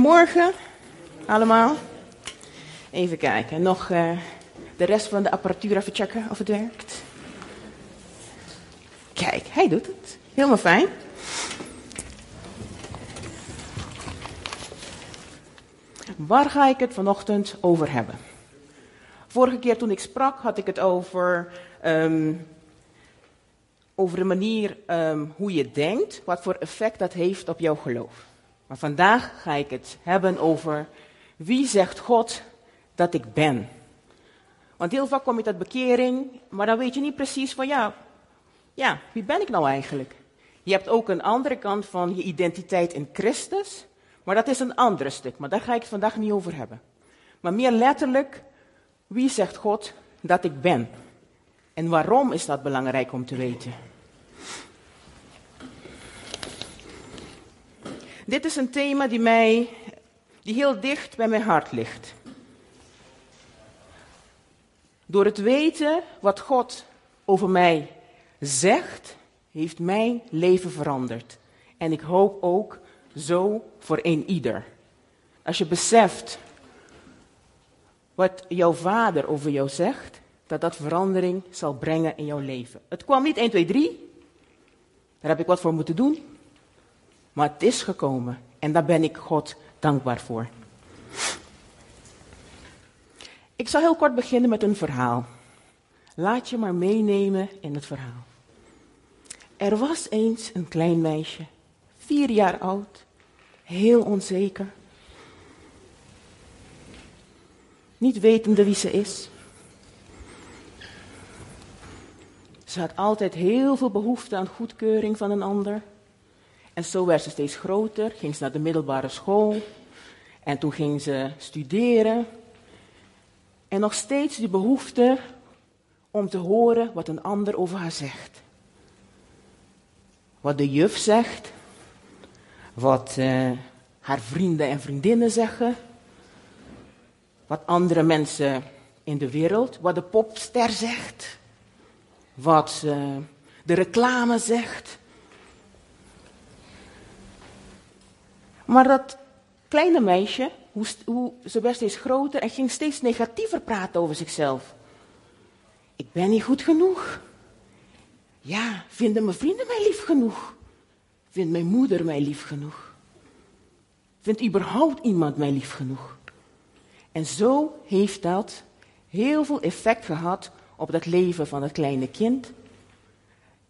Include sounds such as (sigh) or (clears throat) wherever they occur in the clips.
Morgen allemaal. Even kijken, nog uh, de rest van de apparatuur even checken of het werkt. Kijk, hij doet het. Helemaal fijn. Waar ga ik het vanochtend over hebben? Vorige keer toen ik sprak had ik het over, um, over de manier um, hoe je denkt, wat voor effect dat heeft op jouw geloof. Maar vandaag ga ik het hebben over wie zegt God dat ik ben. Want heel vaak kom je tot bekering, maar dan weet je niet precies van ja, ja, wie ben ik nou eigenlijk? Je hebt ook een andere kant van je identiteit in Christus, maar dat is een ander stuk, maar daar ga ik het vandaag niet over hebben. Maar meer letterlijk, wie zegt God dat ik ben? En waarom is dat belangrijk om te weten? Dit is een thema die, mij, die heel dicht bij mijn hart ligt. Door het weten wat God over mij zegt, heeft mijn leven veranderd. En ik hoop ook zo voor een ieder. Als je beseft wat jouw vader over jou zegt, dat dat verandering zal brengen in jouw leven. Het kwam niet 1, 2, 3. Daar heb ik wat voor moeten doen. Maar het is gekomen en daar ben ik God dankbaar voor. Ik zal heel kort beginnen met een verhaal. Laat je maar meenemen in het verhaal. Er was eens een klein meisje, vier jaar oud, heel onzeker. Niet wetende wie ze is. Ze had altijd heel veel behoefte aan goedkeuring van een ander. En zo werd ze steeds groter, ging ze naar de middelbare school. En toen ging ze studeren. En nog steeds die behoefte om te horen wat een ander over haar zegt. Wat de juf zegt, wat uh, haar vrienden en vriendinnen zeggen, wat andere mensen in de wereld, wat de popster zegt, wat uh, de reclame zegt, Maar dat kleine meisje, hoe, hoe, ze werd steeds groter en ging steeds negatiever praten over zichzelf. Ik ben niet goed genoeg. Ja, vinden mijn vrienden mij lief genoeg? Vindt mijn moeder mij lief genoeg? Vindt überhaupt iemand mij lief genoeg? En zo heeft dat heel veel effect gehad op het leven van het kleine kind,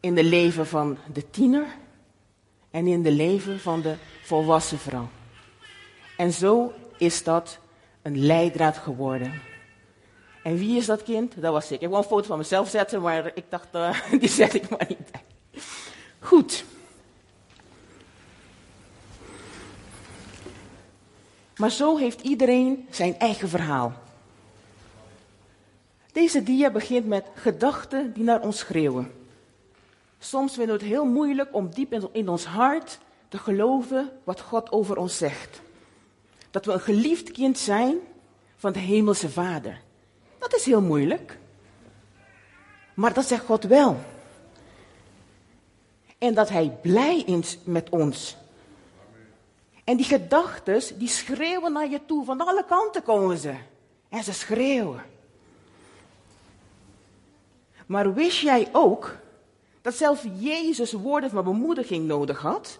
in het leven van de tiener en in het leven van de volwassen vrouw. En zo is dat een leidraad geworden. En wie is dat kind? Dat was ik. Ik wil een foto van mezelf zetten, maar ik dacht, uh, (laughs) die zet ik maar niet. Goed. Maar zo heeft iedereen zijn eigen verhaal. Deze dia begint met gedachten die naar ons schreeuwen. Soms vinden we het heel moeilijk om diep in ons hart te geloven wat God over ons zegt. Dat we een geliefd kind zijn van de Hemelse Vader. Dat is heel moeilijk. Maar dat zegt God wel. En dat Hij blij is met ons. En die gedachten, die schreeuwen naar je toe. Van alle kanten komen ze. En ze schreeuwen. Maar wist jij ook dat zelfs Jezus woorden van bemoediging nodig had?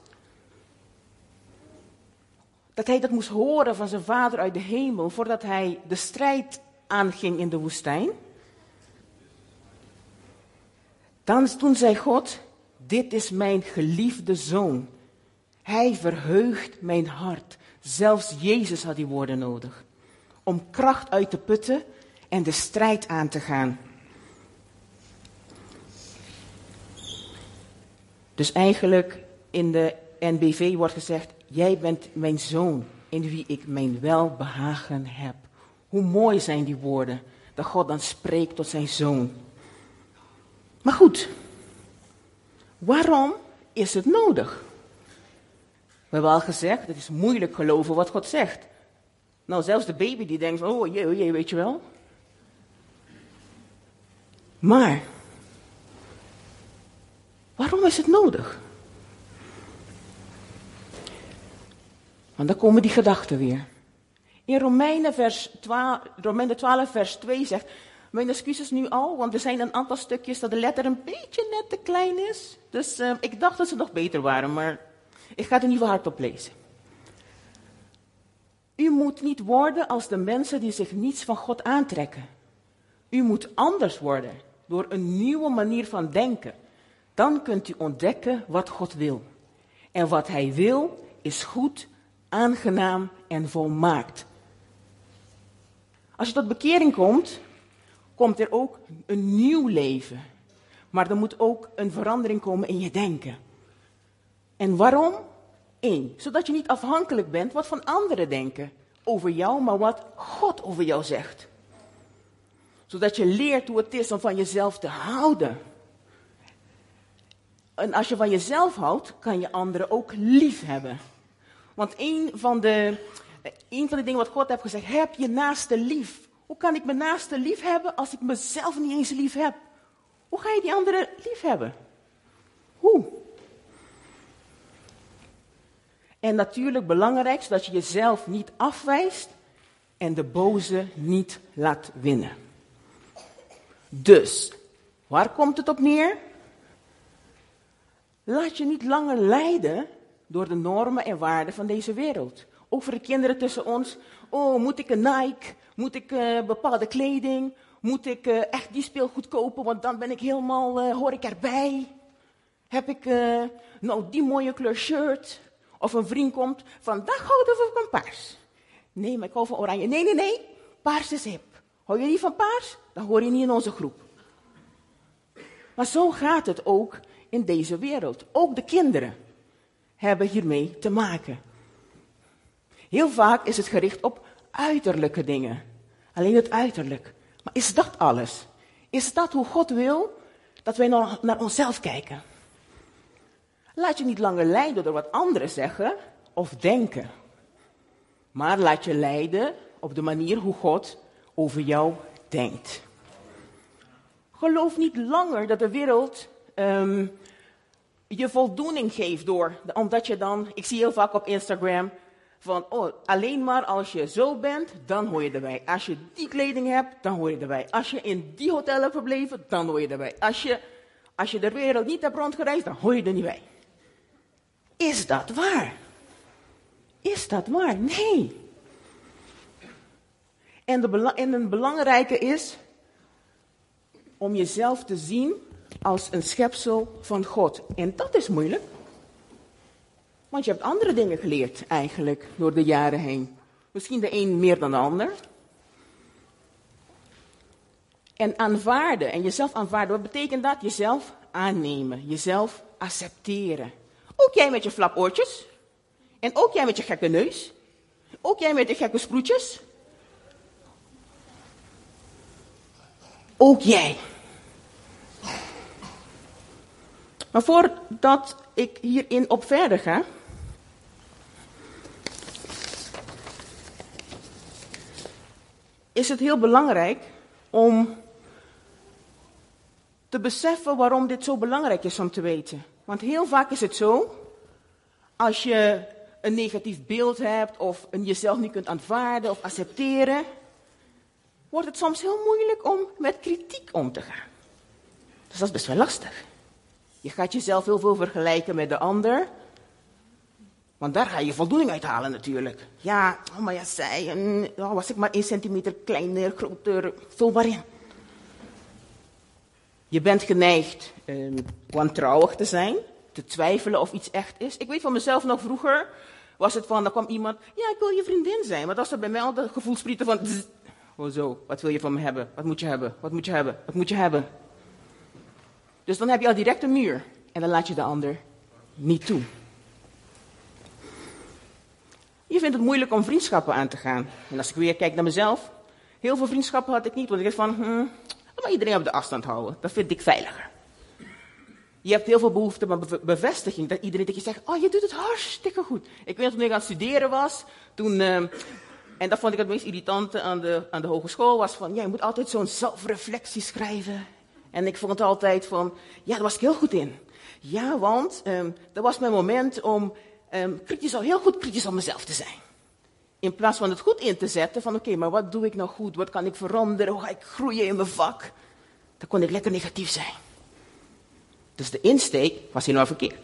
Dat hij dat moest horen van zijn vader uit de hemel voordat hij de strijd aanging in de woestijn. Dan, toen zei God, dit is mijn geliefde zoon. Hij verheugt mijn hart. Zelfs Jezus had die woorden nodig. Om kracht uit te putten en de strijd aan te gaan. Dus eigenlijk in de NBV wordt gezegd, jij bent mijn zoon in wie ik mijn welbehagen heb. Hoe mooi zijn die woorden dat God dan spreekt tot zijn zoon. Maar goed, waarom is het nodig? We hebben al gezegd, het is moeilijk geloven wat God zegt. Nou, zelfs de baby die denkt, oh jee, oh jee, weet je wel. Maar, waarom is het nodig? Want dan komen die gedachten weer. In Romeinen, vers 12, Romeinen 12, vers 2 zegt, mijn excuses nu al, want er zijn een aantal stukjes dat de letter een beetje net te klein is. Dus uh, ik dacht dat ze nog beter waren, maar ik ga het ieder geval hardop lezen. U moet niet worden als de mensen die zich niets van God aantrekken. U moet anders worden door een nieuwe manier van denken. Dan kunt u ontdekken wat God wil. En wat Hij wil is goed, aangenaam en volmaakt. Als je tot bekering komt, komt er ook een nieuw leven. Maar er moet ook een verandering komen in je denken. En waarom? Eén, zodat je niet afhankelijk bent wat van anderen denken over jou, maar wat God over jou zegt. Zodat je leert hoe het is om van jezelf te houden. En als je van jezelf houdt, kan je anderen ook lief hebben. Want een van de, een van de dingen wat God heeft gezegd, heb je naaste lief. Hoe kan ik mijn naaste lief hebben als ik mezelf niet eens lief heb? Hoe ga je die anderen lief hebben? Hoe? En natuurlijk belangrijk, zodat je jezelf niet afwijst en de boze niet laat winnen. Dus, waar komt het op neer? Laat je niet langer leiden door de normen en waarden van deze wereld. Ook voor de kinderen tussen ons. Oh, moet ik een Nike? Moet ik uh, bepaalde kleding? Moet ik uh, echt die speelgoed kopen, want dan ben ik helemaal, uh, hoor ik erbij? Heb ik nou die mooie kleur shirt? Of een vriend komt, vandag houden we van paars. Nee, maar ik hou van oranje. Nee, nee, nee, paars is hip. Hou je niet van paars? Dan hoor je niet in onze groep. Maar zo gaat het ook in deze wereld. Ook de kinderen hebben hiermee te maken. Heel vaak is het gericht op uiterlijke dingen. Alleen het uiterlijk. Maar is dat alles? Is dat hoe God wil dat wij naar onszelf kijken? Laat je niet langer leiden door wat anderen zeggen of denken. Maar laat je leiden op de manier hoe God over jou denkt. Geloof niet langer dat de wereld um, je voldoening geeft door, omdat je dan, ik zie heel vaak op Instagram, van oh, alleen maar als je zo bent, dan hoor je erbij. Als je die kleding hebt, dan hoor je erbij. Als je in die hotel hebt verbleven, dan hoor je erbij. Als je, als je de wereld niet hebt rondgereisd, dan hoor je er niet bij. Is dat waar? Is dat waar? Nee. En, de, en een belangrijke is om jezelf te zien als een schepsel van God. En dat is moeilijk. Want je hebt andere dingen geleerd eigenlijk door de jaren heen. Misschien de een meer dan de ander. En aanvaarden en jezelf aanvaarden, wat betekent dat? Jezelf aannemen, jezelf accepteren. Ook jij met je flapoortjes. En ook jij met je gekke neus. Ook jij met je gekke sproetjes. Ook jij. Maar voordat ik hierin op verder ga. Is het heel belangrijk om te beseffen waarom dit zo belangrijk is om te weten. Want heel vaak is het zo, als je een negatief beeld hebt of een jezelf niet kunt aanvaarden of accepteren, wordt het soms heel moeilijk om met kritiek om te gaan. Dus dat is best wel lastig. Je gaat jezelf heel veel vergelijken met de ander. Want daar ga je voldoening uit halen natuurlijk. Ja, oh, maar ja, zij, oh, was ik maar één centimeter kleiner, groter, vul maar in. Je bent geneigd eh, wantrouwig te zijn, te twijfelen of iets echt is. Ik weet van mezelf nog vroeger, was het van, dan kwam iemand, ja, ik wil je vriendin zijn. Maar dat was er bij mij al de gevoelsprieten van, oh zo, wat wil je van me hebben? Wat moet je hebben? Wat moet je hebben? Wat moet je hebben? Dus dan heb je al direct een muur. En dan laat je de ander niet toe. Je vindt het moeilijk om vriendschappen aan te gaan. En als ik weer kijk naar mezelf, heel veel vriendschappen had ik niet. Want ik dacht van, hmm, maar iedereen op de afstand houden. Dat vind ik veiliger. Je hebt heel veel behoefte aan bevestiging. Dat iedereen tegen je zegt, oh je doet het hartstikke goed. Ik weet toen ik aan het studeren was, toen... Uh, en dat vond ik het meest irritante aan de, aan de hogeschool, was van, ja, je moet altijd zo'n zelfreflectie schrijven. En ik vond altijd van, ja, daar was ik heel goed in. Ja, want um, dat was mijn moment om um, kritisch, heel goed kritisch op mezelf te zijn. In plaats van het goed in te zetten van oké, maar wat doe ik nou goed? Wat kan ik veranderen? Hoe ga ik groeien in mijn vak? Dan kon ik lekker negatief zijn. Dus de insteek was helemaal verkeerd.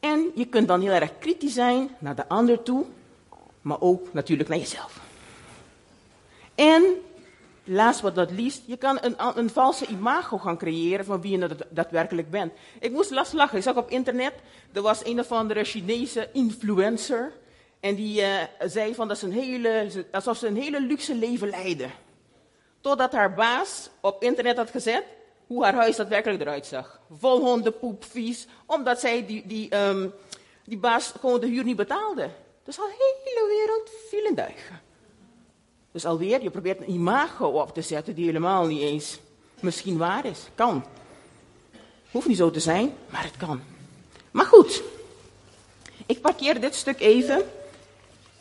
En je kunt dan heel erg kritisch zijn naar de ander toe, maar ook natuurlijk naar jezelf. En last but not least, je kan een, een valse imago gaan creëren van wie je daadwerkelijk bent. Ik moest last lachen. Ik zag op internet, er was een of andere Chinese influencer. En die uh, zei van dat ze een hele, alsof ze een hele luxe leven leiden. Totdat haar baas op internet had gezet hoe haar huis daadwerkelijk eruit zag. Vol hondenpoep, vies, omdat zij die, die, um, die baas gewoon de huur niet betaalde. Dus al hele wereld viel in duigen. Dus alweer, je probeert een imago op te zetten die helemaal niet eens misschien waar is. Kan. Hoeft niet zo te zijn, maar het kan. Maar goed, ik parkeer dit stuk even.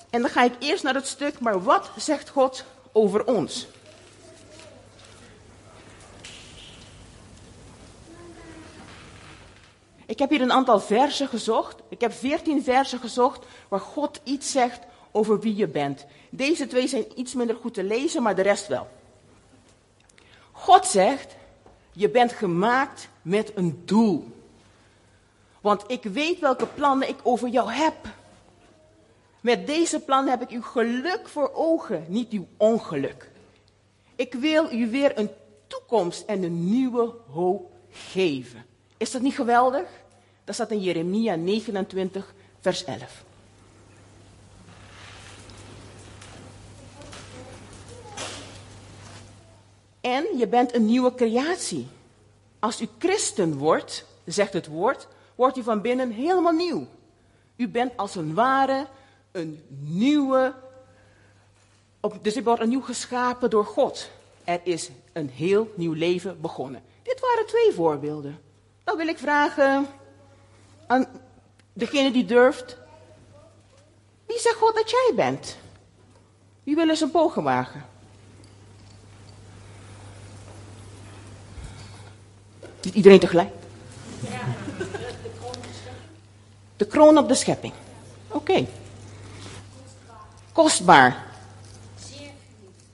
En dan ga ik eerst naar het stuk, maar wat zegt God over ons? Ik heb hier een aantal versen gezocht. Ik heb veertien versen gezocht waar God iets zegt over wie je bent. Deze twee zijn iets minder goed te lezen, maar de rest wel. God zegt, je bent gemaakt met een doel. Want ik weet welke plannen ik over jou heb. Met deze plannen heb ik uw geluk voor ogen, niet uw ongeluk. Ik wil u weer een toekomst en een nieuwe hoop geven. Is dat niet geweldig? Dat staat in Jeremia 29, vers 11. En je bent een nieuwe creatie. Als u christen wordt, zegt het woord, wordt u van binnen helemaal nieuw. U bent als een ware een nieuwe, dus u wordt een nieuw geschapen door God. Er is een heel nieuw leven begonnen. Dit waren twee voorbeelden. Dan wil ik vragen aan degene die durft. Wie zegt God dat jij bent? Wie wil eens een poging wagen? Niet iedereen tegelijk. De kroon op de schepping. Oké. Kostbaar.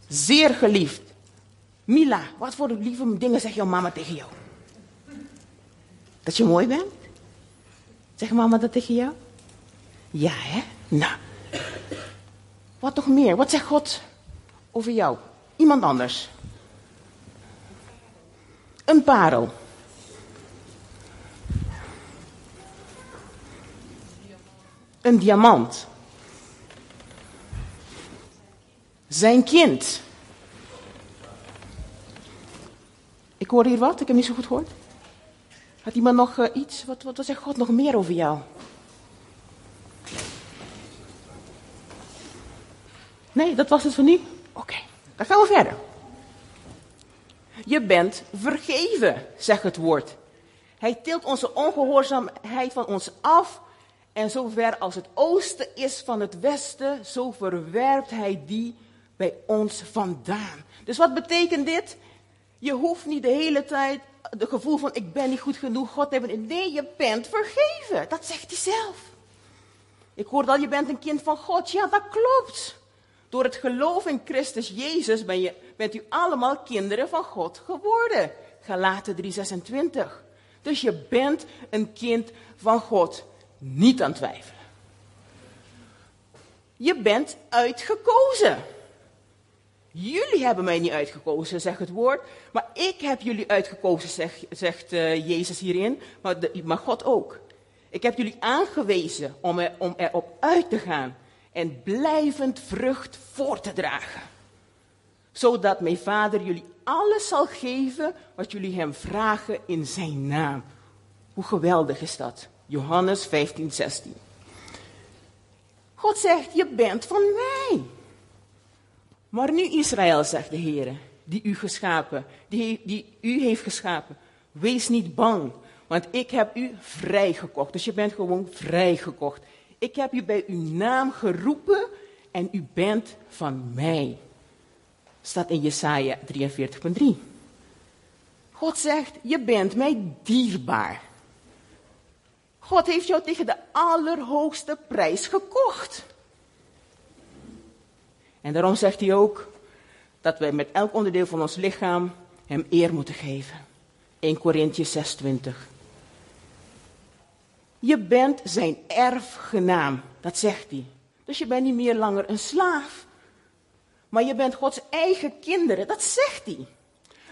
Zeer geliefd. Mila, wat voor lieve dingen zegt jouw mama tegen jou? Dat je mooi bent? Zeg mama dat tegen jou? Ja, hè? Nou. Wat nog meer? Wat zegt God over jou? Iemand anders. Een parel. Een diamant. Zijn kind. Ik hoor hier wat, ik heb niet zo goed gehoord. Had iemand nog uh, iets? Wat, wat, zegt God nog meer over jou? Nee, dat was het van nu? Oké, dan gaan we verder. Je bent vergeven, zegt het woord. Hij tilt onze ongehoorzaamheid van ons af. En zover als het oosten is van het westen, zo verwerpt hij die bij ons vandaan. Dus wat betekent dit? Je hoeft niet de hele tijd het gevoel van ik ben niet goed genoeg, God hebben. Nee, je bent vergeven. Dat zegt hij zelf. Ik hoorde al, je bent een kind van God. Ja, dat klopt. Door het geloof in Christus Jezus ben je, bent u allemaal kinderen van God geworden. Galaten 3:26. Dus je bent een kind van God. Niet aan twijfelen. Je bent uitgekozen. Jullie hebben mij niet uitgekozen, zegt het woord. Maar ik heb jullie uitgekozen, zegt, zegt uh, Jezus hierin. Maar, maar, God ook. Ik heb jullie aangewezen om, er, om erop uit te gaan. En blijvend vrucht voor te dragen. Zodat mijn vader jullie alles zal geven wat jullie hem vragen in zijn naam. Hoe geweldig is dat? Johannes 15, 16. God zegt, je bent van mij. Maar nu Israël, zegt de Heer, die u geschapen, die, die u heeft geschapen, wees niet bang, want ik heb u vrijgekocht. Dus je bent gewoon vrijgekocht. Ik heb u bij uw naam geroepen en u bent van mij. Staat in Jesaja 43.3. God zegt, je bent mij dierbaar. God heeft jou tegen de allerhoogste prijs gekocht. En daarom zegt hij ook dat wij met elk onderdeel van ons lichaam hem eer moeten geven. 1 Corinthians 26. Je bent zijn erfgenaam, dat zegt hij. Dus je bent niet meer langer een slaaf. Maar je bent Gods eigen kinderen, dat zegt hij.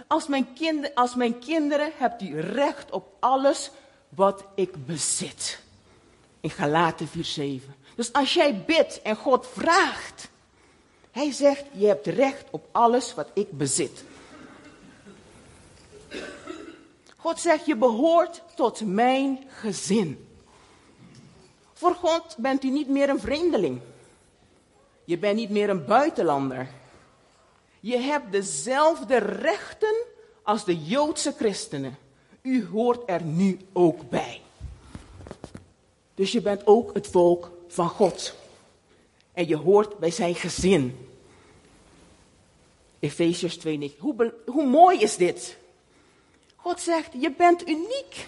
Als mijn, kind, als mijn kinderen hebt u recht op alles wat ik bezit. In Galaten 4:7. Dus als jij bidt en God vraagt, hij zegt, je hebt recht op alles wat ik bezit. God zegt, je behoort tot mijn gezin. Voor God bent u niet meer een vreemdeling. Je bent niet meer een buitenlander. Je hebt dezelfde rechten als de Joodse christenen. U hoort er nu ook bij. Dus je bent ook het volk van God. En je hoort bij zijn gezin. Efeziërs 2, hoe, hoe mooi is dit? God zegt, je bent uniek.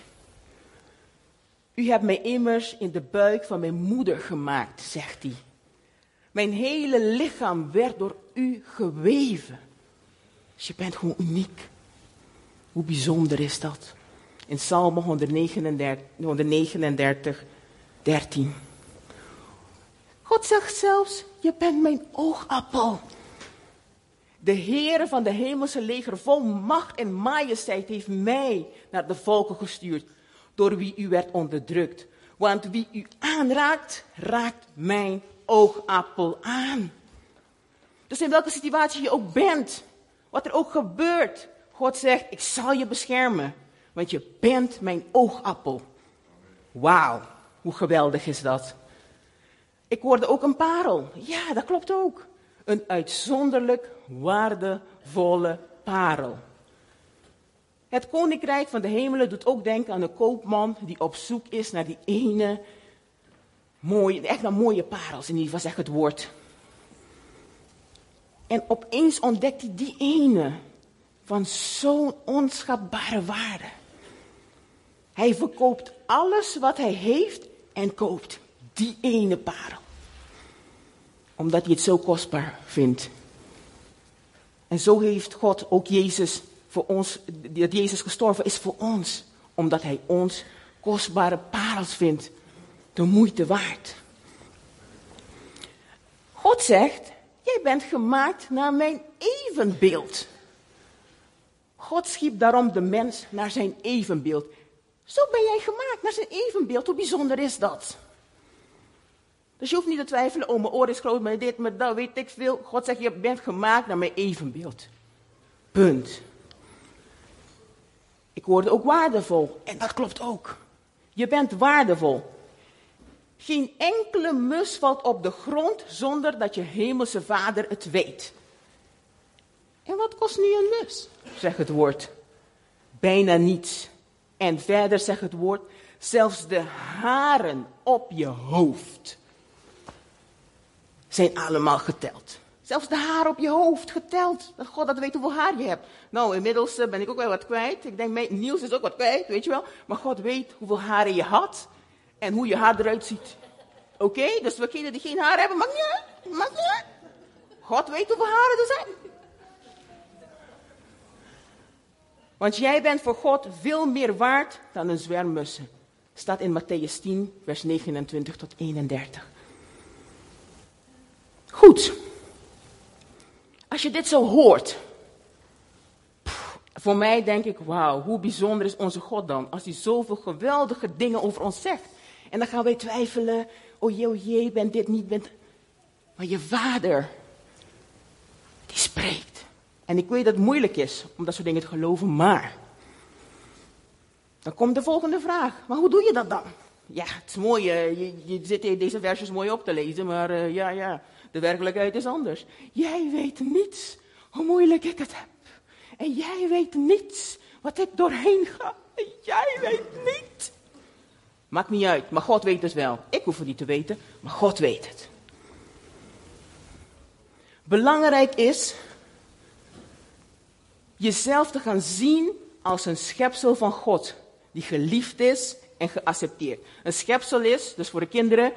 U hebt mij immers in de buik van mijn moeder gemaakt, zegt hij. Mijn hele lichaam werd door u geweven. Dus je bent gewoon uniek. Hoe bijzonder is dat? In Psalm 139, 139 13. God zegt zelfs, je bent mijn oogappel. De Heere van de hemelse leger vol macht en majesteit heeft mij naar de volken gestuurd, door wie u werd onderdrukt. Want wie u aanraakt, raakt mijn oogappel aan. Dus in welke situatie je ook bent, wat er ook gebeurt, God zegt, ik zal je beschermen, want je bent mijn oogappel. Wauw, hoe geweldig is dat? Ik hoorde ook een parel. Ja, dat klopt ook. Een uitzonderlijk waardevolle parel. Het koninkrijk van de hemelen doet ook denken aan een koopman die op zoek is naar die ene mooie, echt een mooie parels, in ieder geval zegt het woord. En opeens ontdekt hij die ene van zo'n onschatbare waarde. Hij verkoopt alles wat hij heeft en koopt die ene parel. Omdat hij het zo kostbaar vindt. En zo heeft God ook Jezus voor ons, dat Jezus gestorven is voor ons. Omdat hij ons kostbare parels vindt. De moeite waard. God zegt, jij bent gemaakt naar mijn evenbeeld. God schiep daarom de mens naar zijn evenbeeld. Zo ben jij gemaakt, naar zijn evenbeeld. Hoe bijzonder is dat? Dus je hoeft niet te twijfelen, oh mijn oor is groot, maar dit, maar dat, weet ik veel. God zegt, je bent gemaakt naar mijn evenbeeld. Punt. Ik hoorde ook waardevol. En dat klopt ook. Je bent waardevol. Geen enkele mus valt op de grond zonder dat je hemelse vader het weet. En wat kost nu een mus? Zegt het woord. Bijna niets. En verder zegt het woord, zelfs de haren op je hoofd zijn allemaal geteld. Zelfs de haren op je hoofd geteld. Dat God dat weet hoeveel haar je hebt. Nou, inmiddels eh, ben ik ook wel wat kwijt. Ik denk, Niels is ook wat kwijt, weet je wel. Maar God weet hoeveel haren je had en hoe je haar eruit ziet. Oké, dus we kinderen die geen haar hebben, mag niet. Mag niet. God weet hoeveel haren er zijn. Want jij bent voor God veel meer waard dan een zwerm mussen. Staat in Matthäus 10, vers 29 tot 31. Goed. Als je dit zo hoort, voor mij denk ik, wauw, hoe bijzonder is onze God dan, als hij zoveel geweldige dingen over ons zegt. En dan gaan wij twijfelen, oh jee, oh jee, ben dit niet, bent. Maar je vader, die spreekt. En ik weet dat het moeilijk is om dat soort dingen te geloven, maar. Dan komt de volgende vraag, maar hoe doe je dat dan? Ja, het is mooi, uh, je, je zit deze versjes mooi op te lezen, maar uh, ja, ja, de werkelijkheid is anders. Jij weet niets hoe moeilijk ik het heb. En jij weet niets wat ik doorheen ga. En jij weet niet. Maakt niet uit, maar God weet het wel. Ik hoef het niet te weten, maar God weet het. Belangrijk is jezelf te gaan zien als een schepsel van God, die geliefd is en geaccepteerd. Een schepsel is, dus voor de kinderen,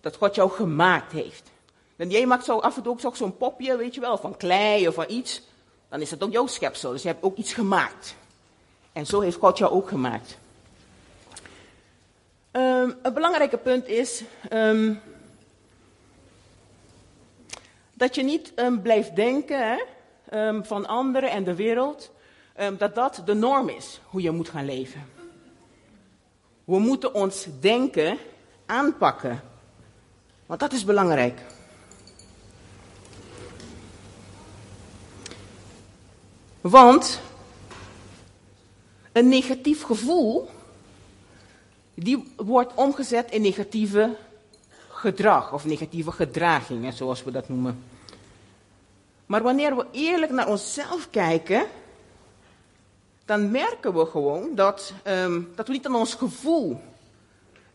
dat God jou gemaakt heeft. En jij maakt zo af en toe ook zo'n popje, weet je wel, van klei of van iets. Dan is het ook jouw schepsel, dus je hebt ook iets gemaakt. En zo heeft God jou ook gemaakt. Um, een belangrijke punt is um, dat je niet um, blijft denken hè, van anderen en de wereld, dat dat de norm is, hoe je moet gaan leven. We moeten ons denken aanpakken, want dat is belangrijk. Want een negatief gevoel die wordt omgezet in negatieve gedrag of negatieve gedragingen, zoals we dat noemen. Maar wanneer we eerlijk naar onszelf kijken, dan merken we gewoon dat, um, dat we niet aan ons gevoel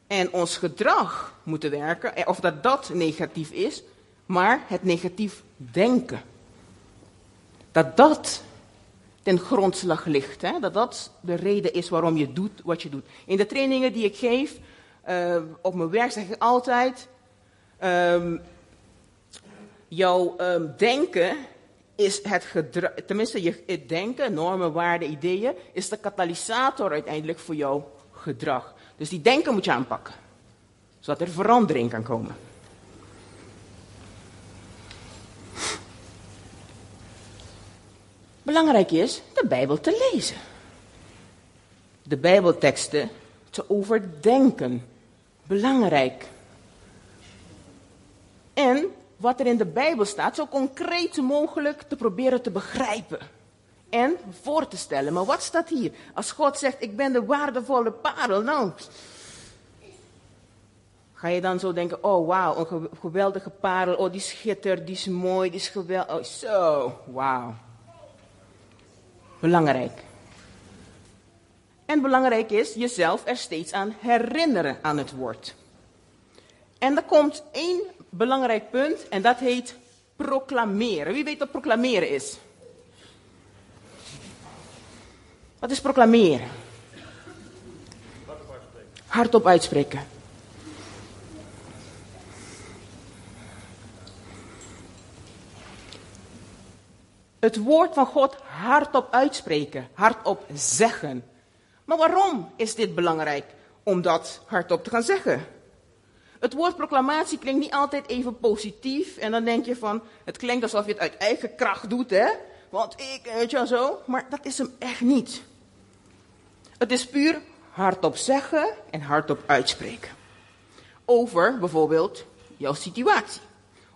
en ons gedrag moeten werken, eh, of dat dat negatief is, maar het negatief denken. Dat dat ten grondslag ligt. Hè? Dat dat de reden is waarom je doet wat je doet. In de trainingen die ik geef, uh, op mijn werk zeg ik altijd, um, jouw um, denken is het gedrag, tenminste je het denken, normen, waarden, ideeën, is de katalysator uiteindelijk voor jouw gedrag. Dus die denken moet je aanpakken, zodat er verandering kan komen. Belangrijk is de Bijbel te lezen. De Bijbelteksten te overdenken. Belangrijk. En wat er in de Bijbel staat, zo concreet mogelijk te proberen te begrijpen. En voor te stellen. Maar wat staat hier? Als God zegt, ik ben de waardevolle parel. Nou, ga je dan zo denken, oh wauw, een geweldige parel. Oh, die schittert, die is mooi, die is geweldig. Oh, zo, wauw. Belangrijk. En belangrijk is jezelf er steeds aan herinneren aan het woord. En er komt één belangrijk punt en dat heet proclameren. Wie weet wat proclameren is? Wat is proclameren? Hardop uitspreken. Het woord van God hardop uitspreken, hardop zeggen. Maar waarom is dit belangrijk om dat hardop te gaan zeggen? Het woord proclamatie klinkt niet altijd even positief. En dan denk je van, het klinkt alsof je het uit eigen kracht doet, hè? Want ik, weet je wel zo. Maar dat is hem echt niet. Het is puur hardop zeggen en hardop uitspreken. Over bijvoorbeeld jouw situatie.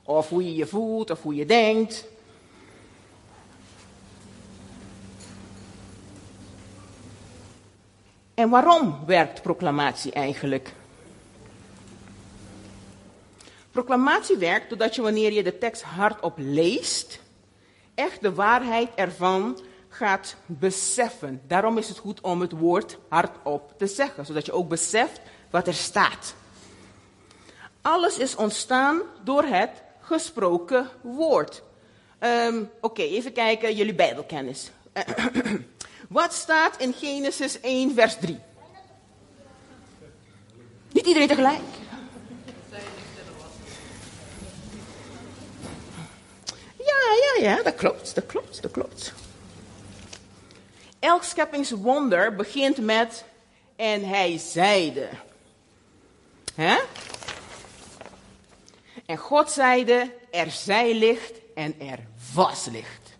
Of hoe je je voelt, of hoe je denkt. En waarom werkt proclamatie eigenlijk? Proclamatie werkt doordat je wanneer je de tekst hardop leest, echt de waarheid ervan gaat beseffen. Daarom is het goed om het woord hardop te zeggen, zodat je ook beseft wat er staat. Alles is ontstaan door het gesproken woord. Um, Oké, even kijken, jullie Bijbelkennis. (clears throat) Wat staat in Genesis 1, vers 3? Niet iedereen tegelijk. Ja, ja, ja, dat klopt, dat klopt, dat klopt. Elk scheppingswonder begint met en hij zeide. Hè? En God zeide, er zij licht en er was licht.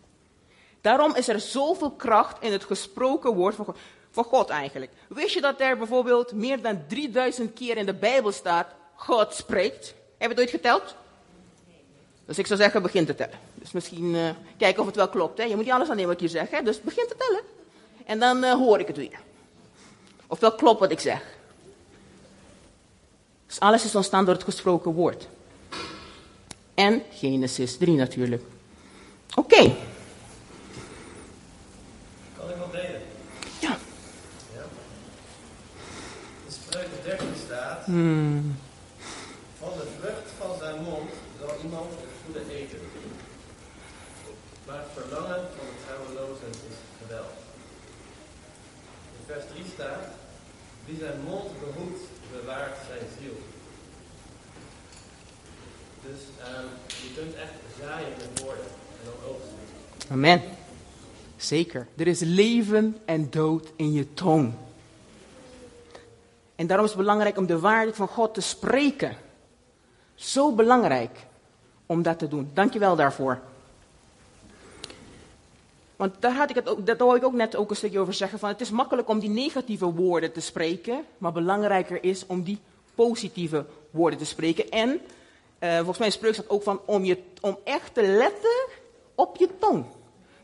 Daarom is er zoveel kracht in het gesproken woord van God, God eigenlijk. Wist je dat er bijvoorbeeld meer dan 3000 keer in de Bijbel staat, God spreekt? Heb je het ooit geteld? Dus ik zou zeggen, begin te tellen. Dus misschien uh, kijken of het wel klopt. Hè? Je moet niet alles aannemen wat ik hier zeg. Hè? Dus begin te tellen. En dan uh, hoor ik het weer. Of wel klopt wat ik zeg. Dus alles is ontstaan door het gesproken woord. En Genesis 3 natuurlijk. Oké. Okay. Hmm. Van de vrucht van zijn mond zal iemand het goede eten. Maar het verlangen van het trouwelozen is geweld. In vers 3 staat: Wie zijn mond behoedt, bewaart zijn ziel. Dus ehm, je kunt echt zaaien met woorden en dan oogsten. Amen. Zeker. Er is leven en dood in je tong. En daarom is het belangrijk om de waarheid van God te spreken. Zo belangrijk om dat te doen. Dankjewel daarvoor. Want daar had ik het ook, dat hoor ik ook net ook een stukje over zeggen. Van het is makkelijk om die negatieve woorden te spreken. Maar belangrijker is om die positieve woorden te spreken. En eh, volgens mij spreekt dat ook van om, je, om echt te letten op je tong.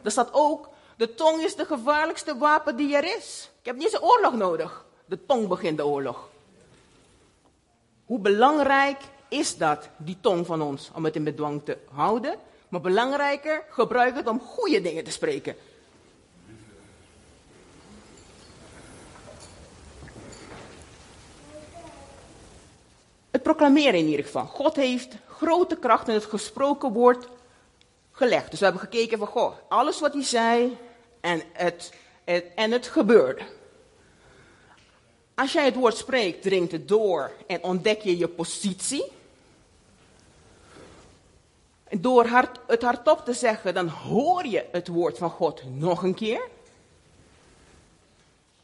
Er staat ook, de tong is de gevaarlijkste wapen die er is. Ik heb niet eens een oorlog nodig. De tong begint de oorlog. Hoe belangrijk is dat, die tong van ons, om het in bedwang te houden? Maar belangrijker, gebruik het om goede dingen te spreken. Het proclameren in ieder geval. God heeft grote kracht in het gesproken woord gelegd. Dus we hebben gekeken van, goh, alles wat hij zei en het, en het gebeurde. Als jij het woord spreekt, dringt het door en ontdek je je positie. Door hard, het hardop te zeggen, dan hoor je het woord van God nog een keer.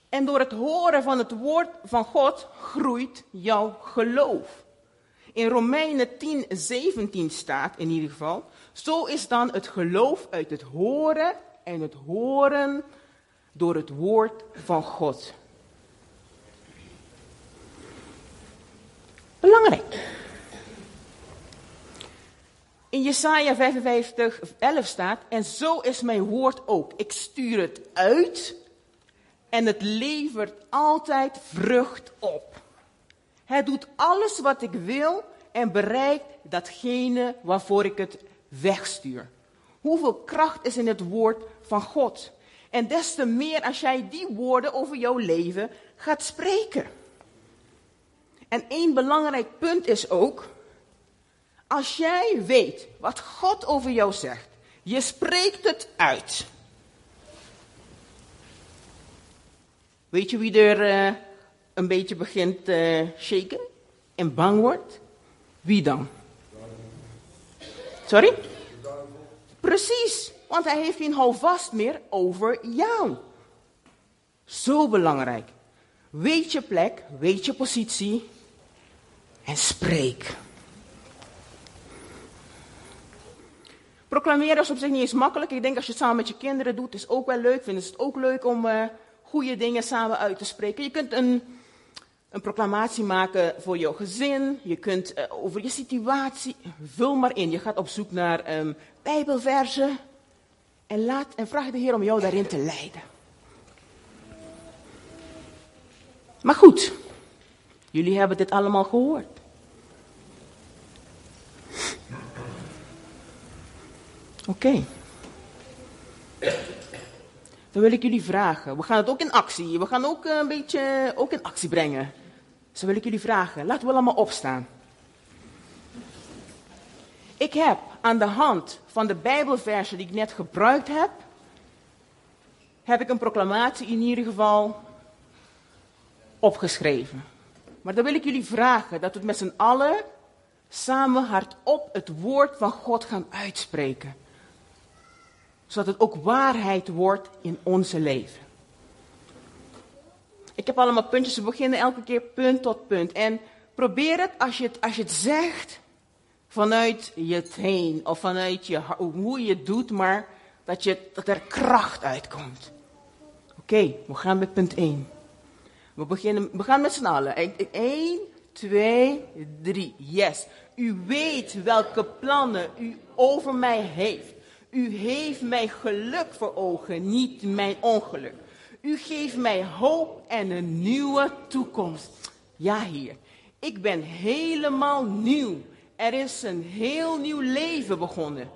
En door het horen van het woord van God groeit jouw geloof. In Romeinen 10, 17 staat in ieder geval, zo is dan het geloof uit het horen en het horen door het woord van God. Belangrijk. In Jesaja 55, 11 staat, en zo is mijn woord ook. Ik stuur het uit en het levert altijd vrucht op. Het doet alles wat ik wil en bereikt datgene waarvoor ik het wegstuur. Hoeveel kracht is in het woord van God? En des te meer als jij die woorden over jouw leven gaat spreken. En één belangrijk punt is ook, als jij weet wat God over jou zegt, je spreekt het uit. Weet je wie er uh, een beetje begint te uh, shaken en bang wordt? Wie dan? Sorry? Precies, want hij heeft geen houvast meer over jou. Zo belangrijk. Weet je plek, weet je positie en spreek. Proclameren is op zich niet eens makkelijk. Ik denk als je het samen met je kinderen doet, is ook wel leuk. Vinden ze het ook leuk om uh, goede dingen samen uit te spreken. Je kunt een, een proclamatie maken voor jouw gezin. Je kunt uh, over je situatie. Vul maar in. Je gaat op zoek naar um, Bijbelversen. En, laat, en vraag de Heer om jou daarin te leiden. Maar goed, jullie hebben dit allemaal gehoord. Oké. Dan wil ik jullie vragen. We gaan het ook in actie. We gaan ook een beetje ook in actie brengen. Dus dan wil ik jullie vragen. Laten we allemaal opstaan. Ik heb aan de hand van de Bijbelversen die ik net gebruikt heb, heb ik een proclamatie in ieder geval opgeschreven. Maar dan wil ik jullie vragen dat we met z'n allen samen hardop het woord van God gaan uitspreken zodat het ook waarheid wordt in onze leven. Ik heb allemaal puntjes, we beginnen elke keer punt tot punt. En probeer het als je het, als je het zegt vanuit je heen of vanuit je, hoe je het doet, maar dat, je, er kracht uitkomt. Oké, we gaan met punt 1. We, beginnen, we gaan met z'n allen. 1, 2, 3. Yes. U weet welke plannen u over mij heeft. U heeft mij geluk voor ogen, niet mijn ongeluk. U geeft mij hoop en een nieuwe toekomst. Ja, Heer, ik ben helemaal nieuw. Er is een heel nieuw leven begonnen.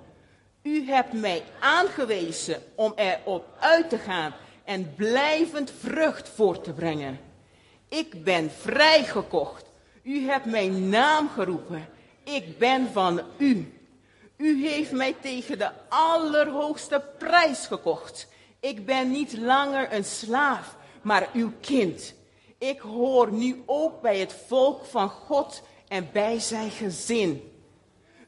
U hebt mij aangewezen om erop uit te gaan en blijvend vrucht voor te brengen. Ik ben vrijgekocht. U hebt mijn naam geroepen. Ik ben van u. U heeft mij tegen de allerhoogste prijs gekocht. Ik ben niet langer een slaaf, maar uw kind. Ik hoor nu ook bij het volk van God en bij zijn gezin.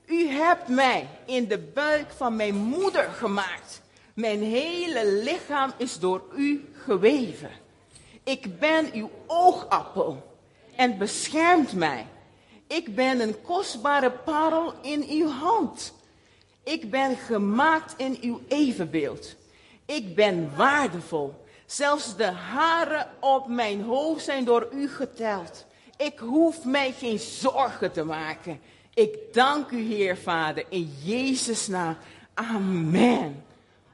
U hebt mij in de buik van mijn moeder gemaakt. Mijn hele lichaam is door u geweven. Ik ben uw oogappel en beschermt mij. Ik ben een kostbare parel in uw hand. Ik ben gemaakt in uw evenbeeld. Ik ben waardevol. Zelfs de haren op mijn hoofd zijn door u geteld. Ik hoef mij geen zorgen te maken. Ik dank u, Heer Vader, in Jezus' naam. Amen.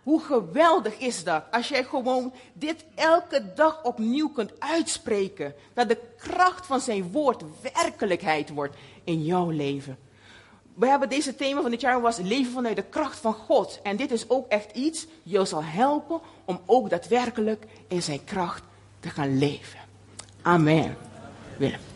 Hoe geweldig is dat als jij gewoon dit elke dag opnieuw kunt uitspreken. Dat de kracht van zijn woord werkelijkheid wordt in jouw leven. We hebben deze thema van dit jaar was leven vanuit de kracht van God. En dit is ook echt iets, je zal helpen om ook daadwerkelijk in zijn kracht te gaan leven. Amen. Willem.